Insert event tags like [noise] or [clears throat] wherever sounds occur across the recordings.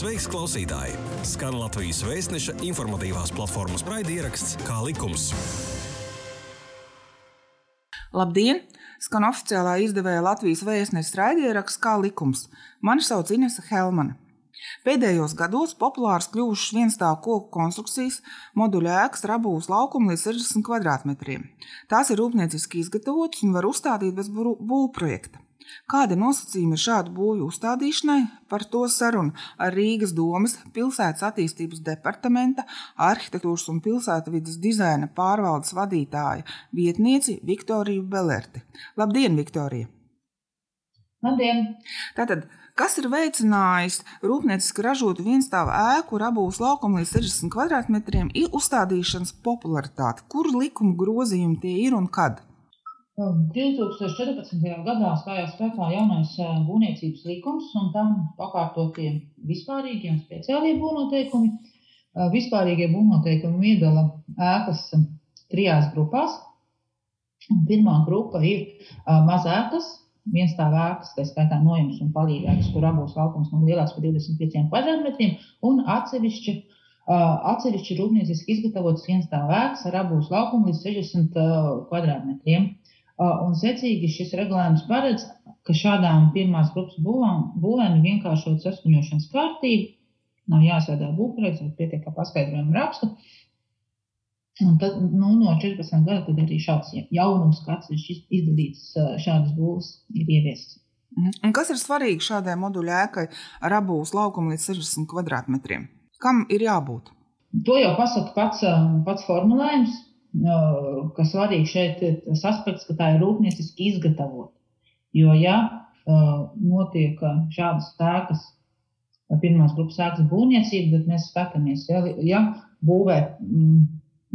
Sveiks, klausītāji! Skan Latvijas vēstneša informatīvās platformas raidieraksts Kā likums. Labdien! Skan oficiālā izdevēja Latvijas vēstneša raidieraksts Kā likums. Mani sauc Inese Helmane. Pēdējos gados populārs kļuvušas vienstāvu koku konstrukcijas, moduļu ēkas ar abūs laukumu līdz 60 kvadrātmetriem. Tās ir rūpnieciski izgatavotas un var uzstādīt bez būvprojekta. Kādi nosacījumi ir šādu būvju uzstādīšanai? Par to sarunu ar Rīgas domas pilsētas attīstības departamenta arhitektūras un pilsētvidas dizaina pārvaldes vadītāja vietnieci Viktoriju Belerti. Labdien, Viktorija! Labdien! Tātad, kas ir veicinājis rūpnieciski ražotu vienstāvu ēku ar abūs laukumu līdz 60 kvadrātmetriem uzstādīšanas popularitāti? Kur likuma grozījumi tie ir un kad? 2014. gadā stājās spēkā jaunais būvniecības likums un tam pakārtotie vispārīgie un speciālie būvnoteikumi. Vispārīgie būvnoteikumi iedala ēkas trijās grupās. Pirmā grupa ir mazēkas, vienstāv ēkas, tā skaitā nojums un palīgākas, kur abos laukums nav lielāks par 25 kvadrātmetriem, un atsevišķi, atsevišķi rūpnieciski izgatavotas vienstāv ēkas ar abos laukumu līdz 60 kvadrātmetriem. Un secīgi šis regulējums paredz, ka šādām pirmās grupas būvēm, būvēm ir vienkāršot saskaņošanas kārtību, nav jāsādā būvprojekts, bet pietiek ar paskaidrojumu rakstu. Un tad, nu, no 14 gada tad arī šāds jaunums, kāds ir izdalīts šādas būvs, ir ieviests. Mhm. Un kas ir svarīgi šādai moduļu ēkai ar abūs laukumu līdz 60 kvadrātmetriem? Kam ir jābūt? To jau pasaka pats, pats formulējums ka svarīgi šeit ir tas aspekts, ka tā ir rūpnieciski izgatavota. Jo, ja notiek šādas tēkas, pirmās grupas sākas būvniecība, tad mēs skatāmies, ja, ja būvē, mm,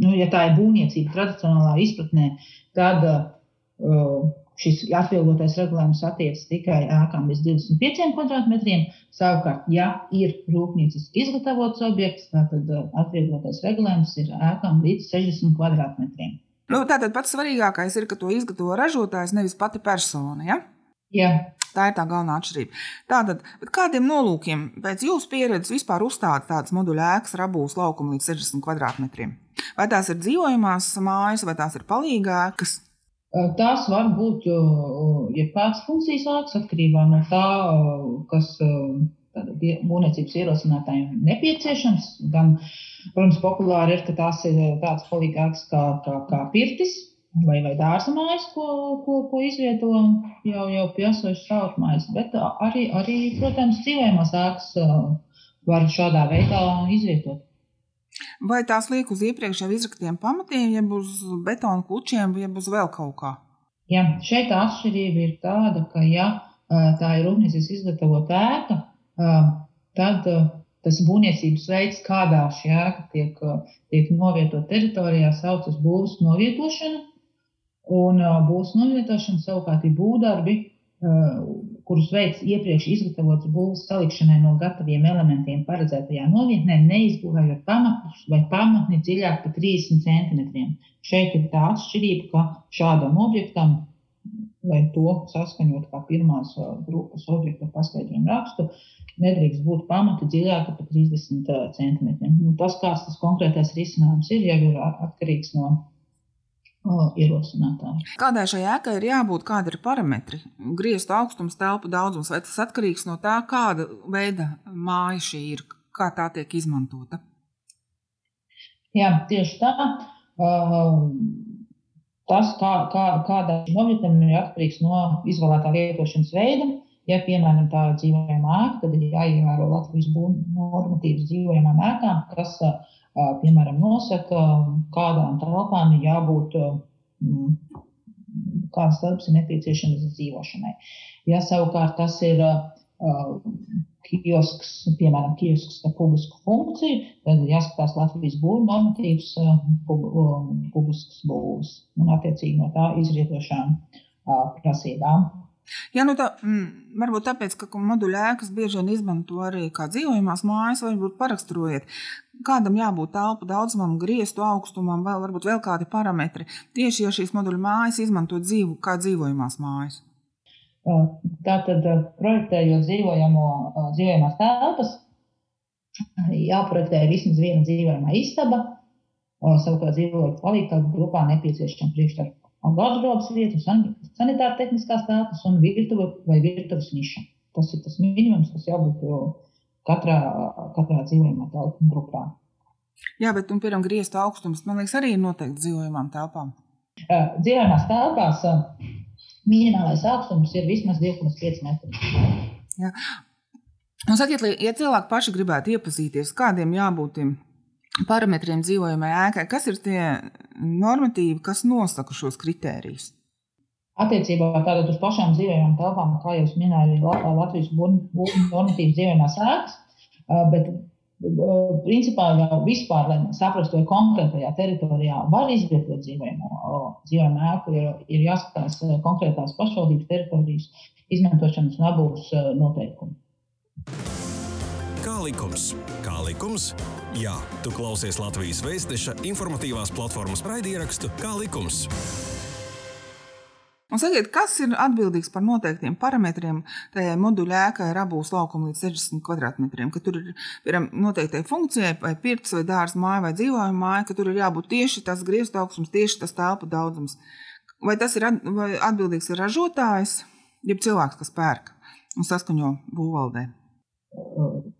nu, ja tā ir būvniecība tradicionālā izpratnē, tad uh, šis atvieglotais regulējums attiecas tikai ēkām līdz 25 kvadrātmetriem. Savukārt, ja ir rūpnieciski izgatavots objekts, tad uh, atvieglotais regulējums ir ēkām līdz 60 kvadrātmetriem. Nu, tātad pats svarīgākais ir, ka to izgatavo ražotājs, nevis pati persona. Ja? Jā. Tā ir tā galvenā atšķirība. Tātad, kādiem nolūkiem pēc jūsu pieredzes vispār uzstādīt tādas moduļu ēkas ar abūs laukumu līdz 60 kvadrātmetriem? Vai tās ir dzīvojamās mājas, vai tās ir palīgākas? Tās var būt jebkādas ja funkcijas ēkas atkarībā no tā, kas būvniecības ierosinātājiem nepieciešams. Gan, protams, populāri ir, ka tās ir tādas palīgākas kā, kā, kā pirtis vai, vai dārza mājas, ko, ko, ko izvieto jau, jau piesojušas šautmājas, bet arī, arī, protams, dzīvojamās ēkas var šādā veidā izvietot. Vai tās liek uz iepriekš jau izraktiem pamatiem, jeb uz betona klučiem, jeb uz vēl kaut kā? Jā, šeit atšķirība ir tāda, ka, ja tā ir rūpnieciski izgatavota ēka, tad tas būvniecības veids, kādā šī ēka tiek, tiek novietota teritorijā, saucas būvs novietošana. Un būvs novietošana savukārt ir būvdarbi, kurus veids iepriekš izgatavots būvs salikšanai no gataviem elementiem paredzētajā novietnē, neizbūvējot pamatus vai pamatni dziļāk par 30 cm. Šeit ir tā atšķirība, ka šādam objektam, lai to saskaņot kā pirmās grupas objekta paskaidrojumu rakstu, nedrīkst būt pamata dziļāka par 30 cm. Nu, tas, kāds tas konkrētais risinājums ir, jau ir atkarīgs no ierosinātāji. Kādai šai ēkai ir jābūt, kādi ir parametri? Griestu augstums, telpu daudzums, vai tas atkarīgs no tā, kāda veida māja šī ir, kā tā tiek izmantota? Jā, tieši tā. Tas, kā, kā, kāda objektam ir atkarīgs no izvēlētā lietošanas veida. Ja, piemēram, tā ir dzīvojama ēka, tad ir jāievēro Latvijas normatīvas dzīvojamām ēkām, kas piemēram, nosaka, kādām telpām ir jābūt, kādas telpas ir nepieciešamas dzīvošanai. Ja savukārt tas ir kiosks, piemēram, kiosks ar publisku funkciju, tad jāskatās Latvijas būvniecības normatīvas publiskas būvs un attiecīgi no tā izrietošām prasībām. Jā, nu tā, mm, varbūt tāpēc, ka moduļu ēkas bieži vien izmanto arī kā dzīvojamās mājas, varbūt paraksturojiet, kādam jābūt telpu daudzumam, griestu augstumam, vēl varbūt vēl kādi parametri. Tieši ja šīs moduļu mājas izmanto dzīvu kā dzīvojamās mājas. Tātad, projektējot dzīvojamo, dzīvojamās telpas, jāprojektē vismaz viena dzīvojamā istaba, savukārt dzīvojot palīdzību grupā nepieciešama priekšstāvja garderobas vietu, sanitāra tehniskās telpas un virtuve vai virtuves niša. Tas ir tas minimums, kas jābūt katrā, katrā dzīvojamā telpu grupā. Jā, bet, un, piemēram, griestu augstums, man liekas, arī ir noteikti dzīvojamām telpām. Dzīvojamās telpās minimālais augstums ir vismaz 2,5 metri. Jā. Un sakiet, ja cilvēki paši gribētu iepazīties, kādiem jābūt parametriem dzīvojamai ēkai, kas ir tie normatīvi, kas nosaka šos kritērijus? Attiecībā tātad uz pašām dzīvojamām telpām, kā jau minēju, ir Latvijas normatīvas dzīvojamās ēkas, bet principā jau vispār, lai saprastu, vai konkrētajā teritorijā var izvietot dzīvojamu ēku, ir, ir jāskatās konkrētās pašvaldības teritorijas izmantošanas un abūs noteikumi. Likums? Kā likums? Jā, tu klausies Latvijas Vēstneša informatīvās platformas raidierakstu Kā likums. Un sakiet, kas ir atbildīgs par noteiktiem parametriem tajā moduļa ēkai ar abūs laukumu līdz 60 kvadrātmetriem? Ka tur ir piemēram noteiktai funkcijai, vai pirts, vai dārza māja, vai dzīvojama māja, ka tur ir jābūt tieši tas griezt augstums, tieši tas telpu daudzums. Vai tas ir atbildīgs ir ražotājs, jeb cilvēks, kas pērk un saskaņo būvvaldē?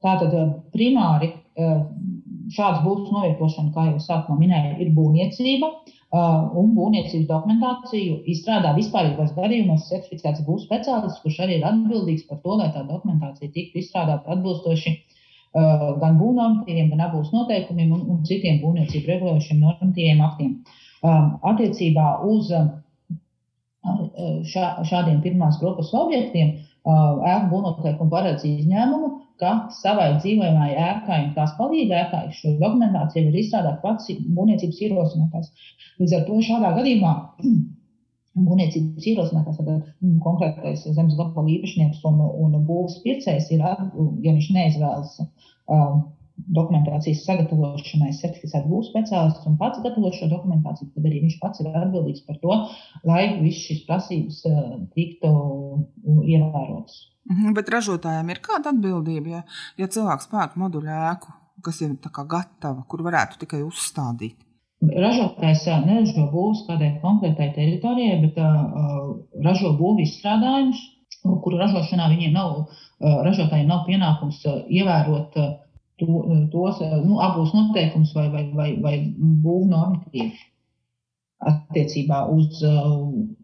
Tātad primāri šādas būvniecības novietošana, kā jau sākumā minēju, ir būvniecība. Un būvniecības dokumentāciju izstrādā vispārīgos gadījumos certificēts būvniecības speciālists, kurš arī ir atbildīgs par to, lai tā dokumentācija tiktu izstrādāta atbilstoši gan būvnormatīviem, gan abūs noteikumiem un, un citiem būvniecību regulējušiem normatīviem aktiem. Attiecībā uz šā, šādiem pirmās grupas objektiem ēku būvnoteikumu paredz izņēmumu, ka savai dzīvojamai ēkai un tās palīdzēkai šo dokumentāciju var izstrādāt pats būvniecības ierosinātājs. Līdz ar to šādā gadījumā [clears throat] būvniecības ierosinātājs, tad mm, konkrētais zemes gabala īpašnieks un, un būvs pircējs ir, ja viņš neizvēlas um, dokumentācijas sagatavošanai certificētu būvniecības speciālists un pats gatavo šo dokumentāciju, tad arī viņš pats ir atbildīgs par to, lai visas šīs prasības uh, tiktu ievērotas. Bet ražotājiem ir kāda atbildība, ja, ja cilvēks pērk moduļu ēku, kas ir gatava, kur varētu tikai uzstādīt? Ražotājs neražo būvus kādai konkrētai teritorijai, bet uh, ražo būvju izstrādājumus, kuru ražošanā viņiem nav, uh, ražotājiem nav pienākums uh, ievērot uh, to, tos nu, abus noteikumus vai, vai, vai, vai būvnu normatīvu attiecībā uz uh,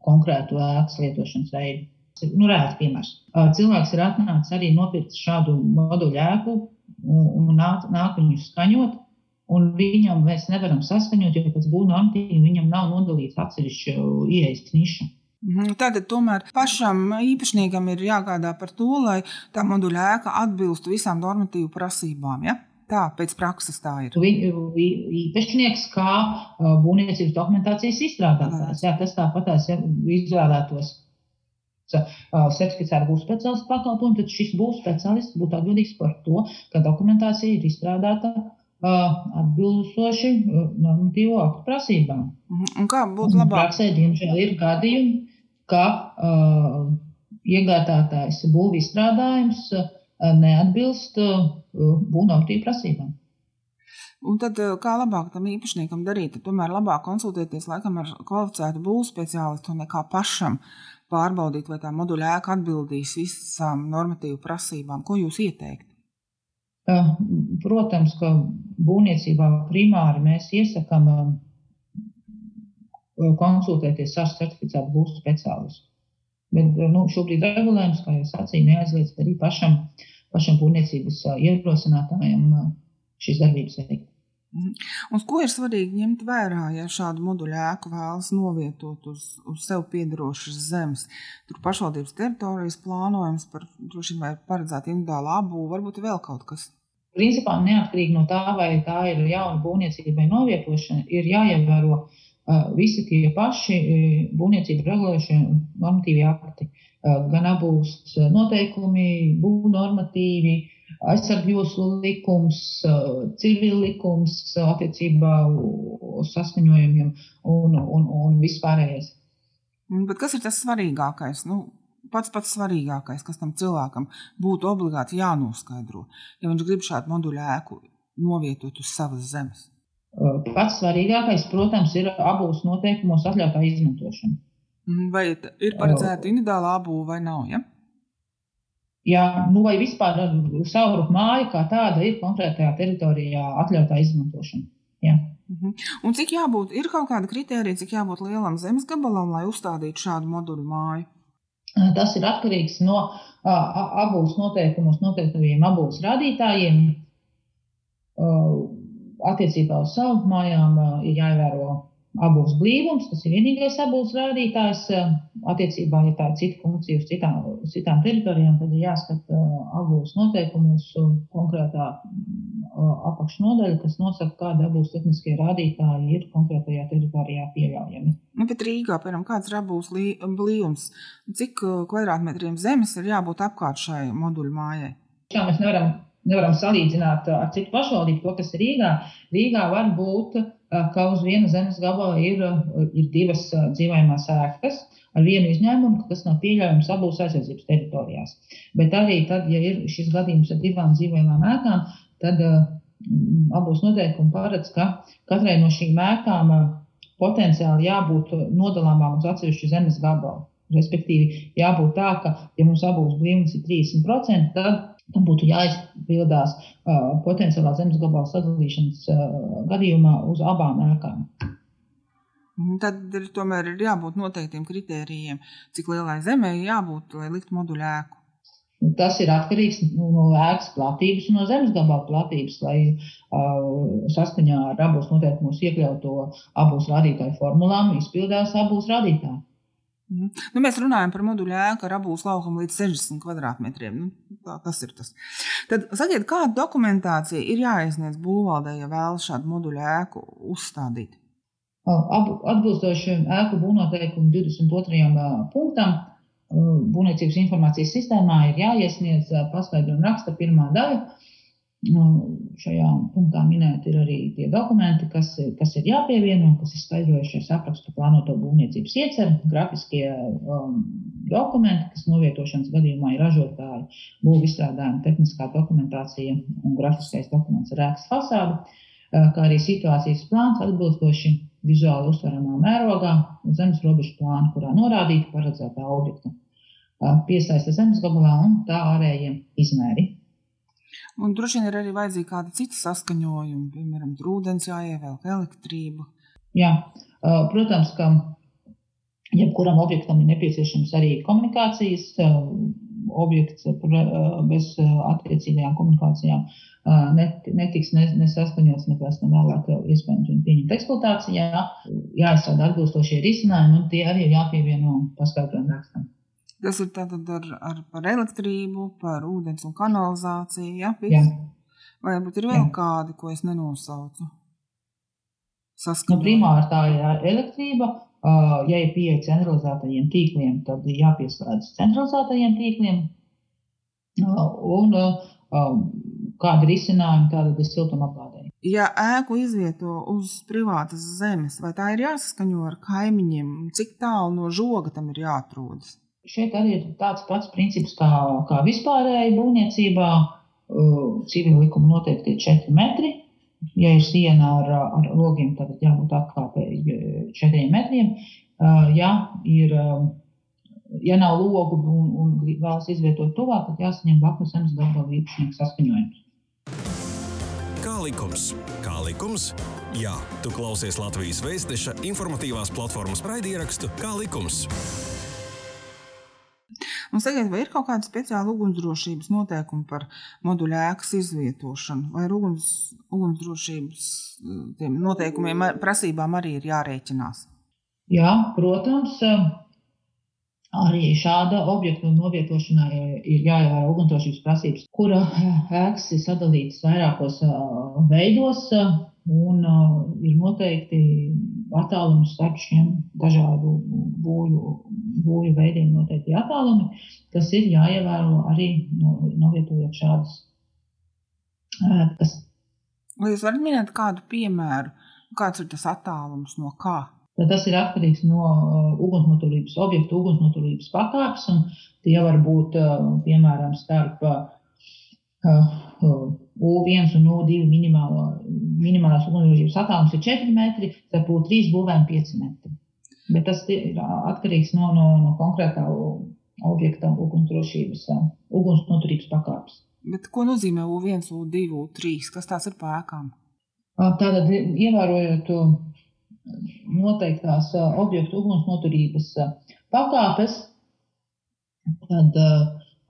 konkrētu ēkas lietošanas veidu nu, rēts piemērs. Cilvēks ir atnācis arī nopirkt šādu moduļu ēku un nāk, nāk viņu skaņot. Un viņam mēs nevaram saskaņot, jo pēc būvnormatīva viņam nav nodalīts atsevišķi ieejas niša. Mhm, Tātad tomēr pašam īpašniekam ir jāgādā par to, lai tā moduļa ēka atbilstu visām normatīvu prasībām. Ja? Tā pēc prakses tā ir. Īpašnieks kā būvniecības dokumentācijas izstrādātājs. Jā, tas tāpatās ja, izvēlētos certificēta būs speciālistu pakalpojumu, tad šis būs speciālists būtu atbildīgs par to, ka dokumentācija ir izstrādāta atbilstoši normatīvo aktu prasībām. Mhm. Un kā būtu labāk? Praksē, diemžēl, ir gadījumi, ka uh, iegādātājs būvī izstrādājums uh, neatbilst uh, būvnormatīvu prasībām. Un tad, kā labāk tam īpašniekam darīt? Tomēr labāk konsultēties laikam ar kvalificētu būvniecības speciālistu nekā pašam pārbaudīt, vai tā moduļa ēka atbildīs visām normatīvu prasībām. Ko jūs ieteikt? Protams, ka būvniecībā primāri mēs iesakām konsultēties ar certificētu būvniecības speciālistu. Bet nu, šobrīd regulējums, kā jau sacīju, neaizliedz arī pašam, pašam būvniecības ierosinātājam šīs darbības veikt. Mhm. Un ko ir svarīgi ņemt vērā, ja šādu moduļu ēku vēlas novietot uz, uz sev piedarošas zemes? Tur pašvaldības teritorijas plānojums par droši vien paredzētu individuālu apbūvi, varbūt vēl kaut kas. Principā neatkarīgi no tā, vai tā ir jauna būvniecība vai novietošana, ir jāievēro uh, visi tie paši uh, būvniecību regulējušie normatīvi akti. Uh, gan abūs noteikumi, būvnormatīvi, uh, aizsargjoslu likums, civil likums attiecībā uz saskaņojumiem un, un, un vispārējais. Bet kas ir tas svarīgākais? Nu, pats pats svarīgākais, kas tam cilvēkam būtu obligāti jānoskaidro, ja viņš grib šādu moduļu ēku novietot uz savas zemes? Pats svarīgākais, protams, ir abos noteikumos atļautā izmantošana. Mm, vai ir paredzēta individuāla apbūve vai nav? Ja? Jā, nu vai vispār savu māju kā tāda ir konkrētajā teritorijā atļautā izmantošana. Jā. Mhm. Un cik jābūt, ir kaut kāda kritērija, cik jābūt lielam zemes gabalam, lai uzstādītu šādu moduļu māju? Tas ir atkarīgs no abos noteikumos noteiktajiem abos rādītājiem. Attiecībā uz savu mājām ir jāievēro abūs blīvums, tas ir vienīgais abūs rādītājs. Attiecībā, ja tā ir cita funkcija uz citām, uz citām teritorijām, tad ir jāskata abūs noteikumus konkrētā apakšnodaļa, kas nosaka, kāda abūs tehniskie rādītāji ir konkrētajā teritorijā pieļaujami. Nu, bet Rīgā, piemēram, kāds ir abūs blīvums? Cik kvadrātmetriem zemes ir jābūt apkārt šai moduļu mājai? Jā, mēs nevaram, nevaram salīdzināt ar citu pašvaldību to, kas ir Rīgā. Rīgā var būt ka uz viena zemes gabala ir, ir divas dzīvojamās ēkas. Ar vienu izņēmumu, ka tas nav pieļaujams abos aizsardzības teritorijās. Bet arī tad, ja ir šis gadījums ar divām dzīvojamām ēkām, tad abos noteikumi paredz, ka katrai no šīm ēkām potenciāli jābūt nodalāmām uz atsevišķu zemes gabalu. Respektīvi, jābūt tā, ka, ja mums abos blīvums ir 30%, tad būtu jāizpildās uh, potenciālā zemes gabala sadalīšanas uh, gadījumā uz abām ēkām. Tad ir, tomēr ir jābūt noteiktiem kritērijiem, cik lielai zemē ir jābūt, lai liktu moduļu ēku. Tas ir atkarīgs no ēkas platības un no zemes gabala platības, lai uh, saskaņā ar abos noteikumos iekļauto abos rādītāju formulām izpildās abos rādītāji. Mhm. Nu, mēs runājam par moduļu ēku ar abūs laukumu līdz 60 kvadrātmetriem. Nu, tā, tas ir tas. Tad sakiet, kāda dokumentācija ir jāiesniedz būvvaldē, ja vēlas šādu moduļu ēku uzstādīt? Atbilstoši ēku būvnoteikumu 22. punktam, būvniecības informācijas sistēmā ir jāiesniedz paskaidrojuma raksta pirmā daļa Nu, šajā punktā minēti ir arī tie dokumenti, kas, kas ir jāpievieno, kas ir skaidrojušies aprakstu plānoto būvniecības ieceru, grafiskie um, dokumenti, kas novietošanas gadījumā ir ražotāji, būvniecības izstrādājuma, tehniskā dokumentācija un grafiskais dokuments ar ēkas fasādi, uh, kā arī situācijas plāns atbilstoši vizuāli uztveramā mērogā uz zemes robežu plānu, kurā norādīta paredzētā objekta uh, piesaista zemes gabalā un tā ārējie izmēri. Un droši vien ir arī vajadzīga kāda cita saskaņojuma, piemēram, ūdens jāievelk, elektrība. Jā, protams, ka jebkuram objektam ir nepieciešams arī komunikācijas objekts bez attiecīgajām komunikācijām netiks nesaskaņots, ne pēc tam vēlāk iespējams viņu pieņemt eksploatācijā. Jāizstrādā atbilstošie risinājumi, un tie arī ir jāpievieno paskaidrojumu rakstam. Tas ir tātad ar, ar, par elektrību, par ūdens un kanalizāciju. Ja, jā. Vai varbūt ir vēl jā. kādi, ko es nenosaucu? Nu, primāri tā ir elektrība. Ja ir pieeja centralizētajiem tīkliem, tad jāpieslēdz centralizētajiem tīkliem. Un kāda risinājuma tāda ir siltumapgādēji. Ja ēku izvieto uz privātas zemes, vai tā ir jāsaskaņo ar kaimiņiem, cik tālu no žoga tam ir jāatrodas? Šeit arī ir tāds pats princips kā, kā vispārējai būvniecībā. Civila likuma noteikti ir 4 metri. Ja ir siena ar, ar logiem, tad jābūt atkāpēji 4 metriem. Ja, ir, ja nav logu un, un vēlas izvietot tuvāk, tad jāsaņem blakus zemes gabala īpašnieks saskaņojums. Kā likums? Kā likums? Jā, tu klausies Latvijas Vēstneša informatīvās platformas raidierakstu Kā likums? Un sakiet, vai ir kaut kāda speciāla ugunsdrošības noteikuma par moduļu ēkas izvietošanu, vai ar uguns, ugunsdrošības eh, noteikumiem, prasībām arī ir jārēķinās? Jā, protams. Arī šāda objekta novietošanai ir jāievēro ugunsdrošības prasības, kura ēkas ir sadalītas vairākos veidos un ir noteikti attālums starp šiem dažādu būju, būju veidiem noteikti attālumi, kas ir jāievēro arī novietojot šādas ēkas. Vai jūs varat minēt kādu piemēru, kāds ir tas attālums no kā? tad tas ir atkarīgs no ugunsnoturības objekta, ugunsnoturības pakāpes. Tie var būt piemēram starp U1 un U2 minimālo, minimālās ugunsdrošības attālums ir 4 metri, tad būtu 3 būvēm 5 metri. Bet tas ir atkarīgs no, no, no konkrētā objekta ugunsdrošības, ugunsnoturības pakāpes. Bet ko nozīmē U1, U2, U3? Kas tās ir pēkām? Tātad, ievērojot noteiktās objektu ugunsnoturības pakāpes, tad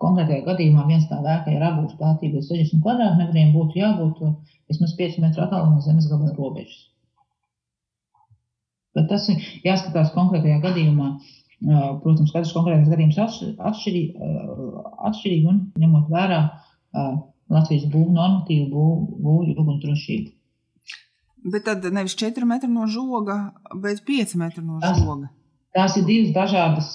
konkrētajā gadījumā viens tā ēka ir apgūts platība līdz 60 kvadrātmetriem, būtu jābūt vismaz 5 metru attālumā no zemes gabala robežas. Bet tas ir jāskatās konkrētajā gadījumā. Protams, katrs konkrētais gadījums atšķirīgi, atšķirīgi un ņemot vērā Latvijas būvniecības normatīvu būvju ugunsdrošību. Bet tad nevis 4 metri no žoga, bet 5 metri no tās, žoga. Tās ir divas dažādas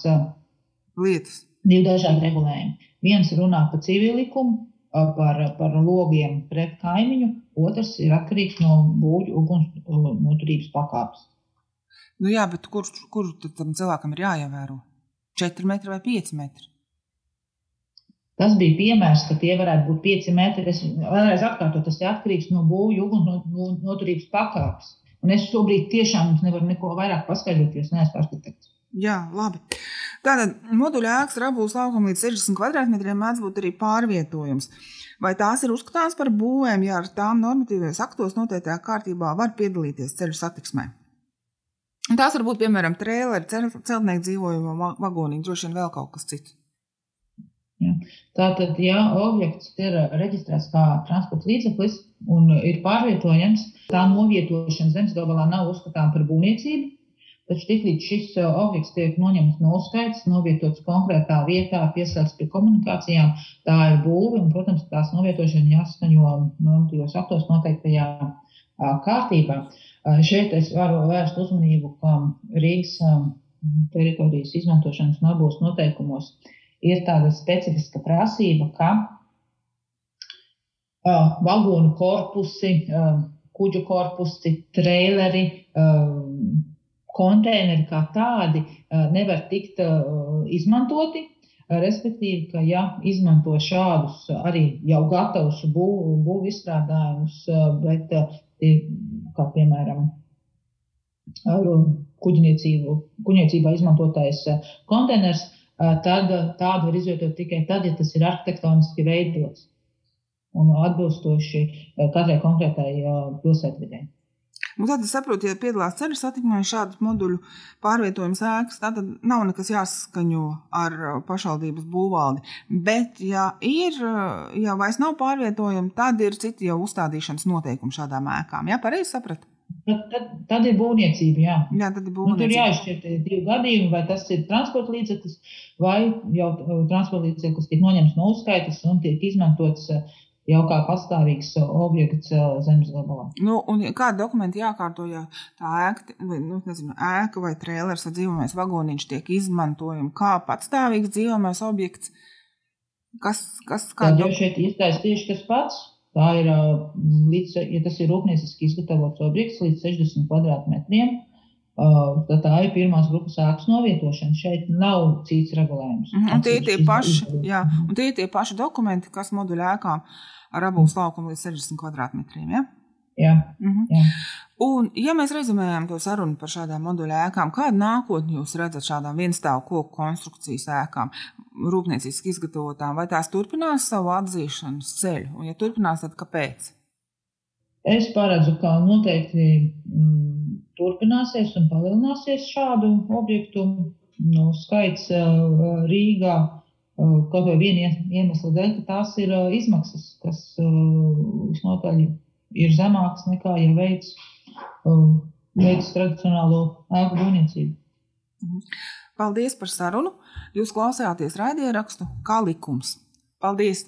lietas. Divi dažādi regulējumi. Viens runā par civilikumu, par, par logiem pret kaimiņu, otrs ir atkarīgs no būvju ugunsnoturības pakāpes. Nu jā, bet kur, kur tam cilvēkam ir jāievēro? 4 metri vai 5 metri? Tas bija piemērs, ka tie varētu būt 5 metri. Es vēlreiz atkārtoju, tas ir atkarīgs no būvju ugunsnoturības pakāpes. Un es šobrīd tiešām nevaru neko vairāk paskaidrot, jo es neesmu arhitekts. Jā, labi. Tātad moduļa ēkas rabūs laukuma līdz 60 kvadrātmetriem mēdz būt arī pārvietojums. Vai tās ir uzskatāmas par būvēm, ja ar tām normatīvajos aktos noteiktajā kārtībā var piedalīties ceļu satiksmē? Tās var būt piemēram trēleri, celtnieku dzīvojuma vagoniņi, droši vien vēl kaut kas cits. Ja. Tātad, ja objekts ir reģistrēts kā transporta līdzeklis un ir pārvietojams, tā novietošana zemes gabalā nav uzskatāma par būvniecību. Taču tiklīdz šis uh, objekts tiek noņemts no uzskaits, novietots konkrētā vietā, piesaistīts pie komunikācijām, tā ir būve. Un, protams, tās novietošana jāskaņo normatīvos aktos noteiktajā uh, kārtībā. Uh, šeit es varu vērst uzmanību, ka Rīgas um, teritorijas izmantošanas nabūs noteikumos ir tāda specifiska prasība, ka vagonu korpusi, kuģu korpusi, traileri, uh, konteineri kā tādi uh, nevar tikt uh, izmantoti. Respektīvi, ka ja izmanto šādus arī jau gatavus būvu būv izstrādājumus, bet kā piemēram kuģniecībā izmantotais konteiners, tad tādu var izvietot tikai tad, ja tas ir arhitektoniski veidots un atbilstoši katrai konkrētai pilsētvidē. Nu, tad es saprotu, ja piedalās ceļu satiksmē šādu moduļu pārvietojums ēkas, tad nav nekas jāsaskaņo ar pašvaldības būvvaldi. Bet, ja ir, ja vairs nav pārvietojumi, tad ir citi jau uzstādīšanas noteikumi šādām ēkām. Jā, pareizi sapratu? Tad, tad, tad ir būvniecība. Jā, jā tad ir būvniecība. Nu, tur jāizšķir divi gadījumi, vai tas ir transporta līdzeklis, vai jau transporta līdzeklis tiek noņemts no uzskaitas un tiek izmantots jau kā pastāvīgs objekts zemes gabalā. Nu, kādi dokumenti jākārto, ja tā ēka, vai, nu, nezinu, ēka vai trēlers vai dzīvojamais vagoniņš tiek izmantojama kā patstāvīgs dzīvojamais objekts? Kas, kas, kā Tad jau šeit iestājas tieši tas pats. Tā ir, līdz, ja tas ir rūpnieciski izgatavots objekts līdz 60 kvadrātmetriem, tad tā ir pirmās grupas ēkas novietošana. Šeit nav cits regulējums. -hmm. Un tie ir tie paši, jā, un tie ir tie paši dokumenti, kas moduļu ēkām ar abūs laukumu līdz 60 kvadrātmetriem. Ja? Jā, -hmm. jā. Un, ja mēs rezumējam to sarunu par šādām moduļu ēkām, kādu nākotni jūs redzat šādām vienstāvu koku konstrukcijas ēkām, rūpnieciski izgatavotām, vai tās turpinās savu atzīšanas ceļu? Un, ja turpinās, tad kāpēc? Es paredzu, ka noteikti mm, turpināsies un palielināsies šādu objektu nu, skaits uh, Rīgā. Kaut vai viena iemesla dēļ, ka tās ir izmaksas, kas visnotaļ ir zemāks nekā, ja veids, veids tradicionālo ēku būvniecību. Mhm. Paldies par sarunu. Jūs klausāties raidierakstu kā likums. Paldies!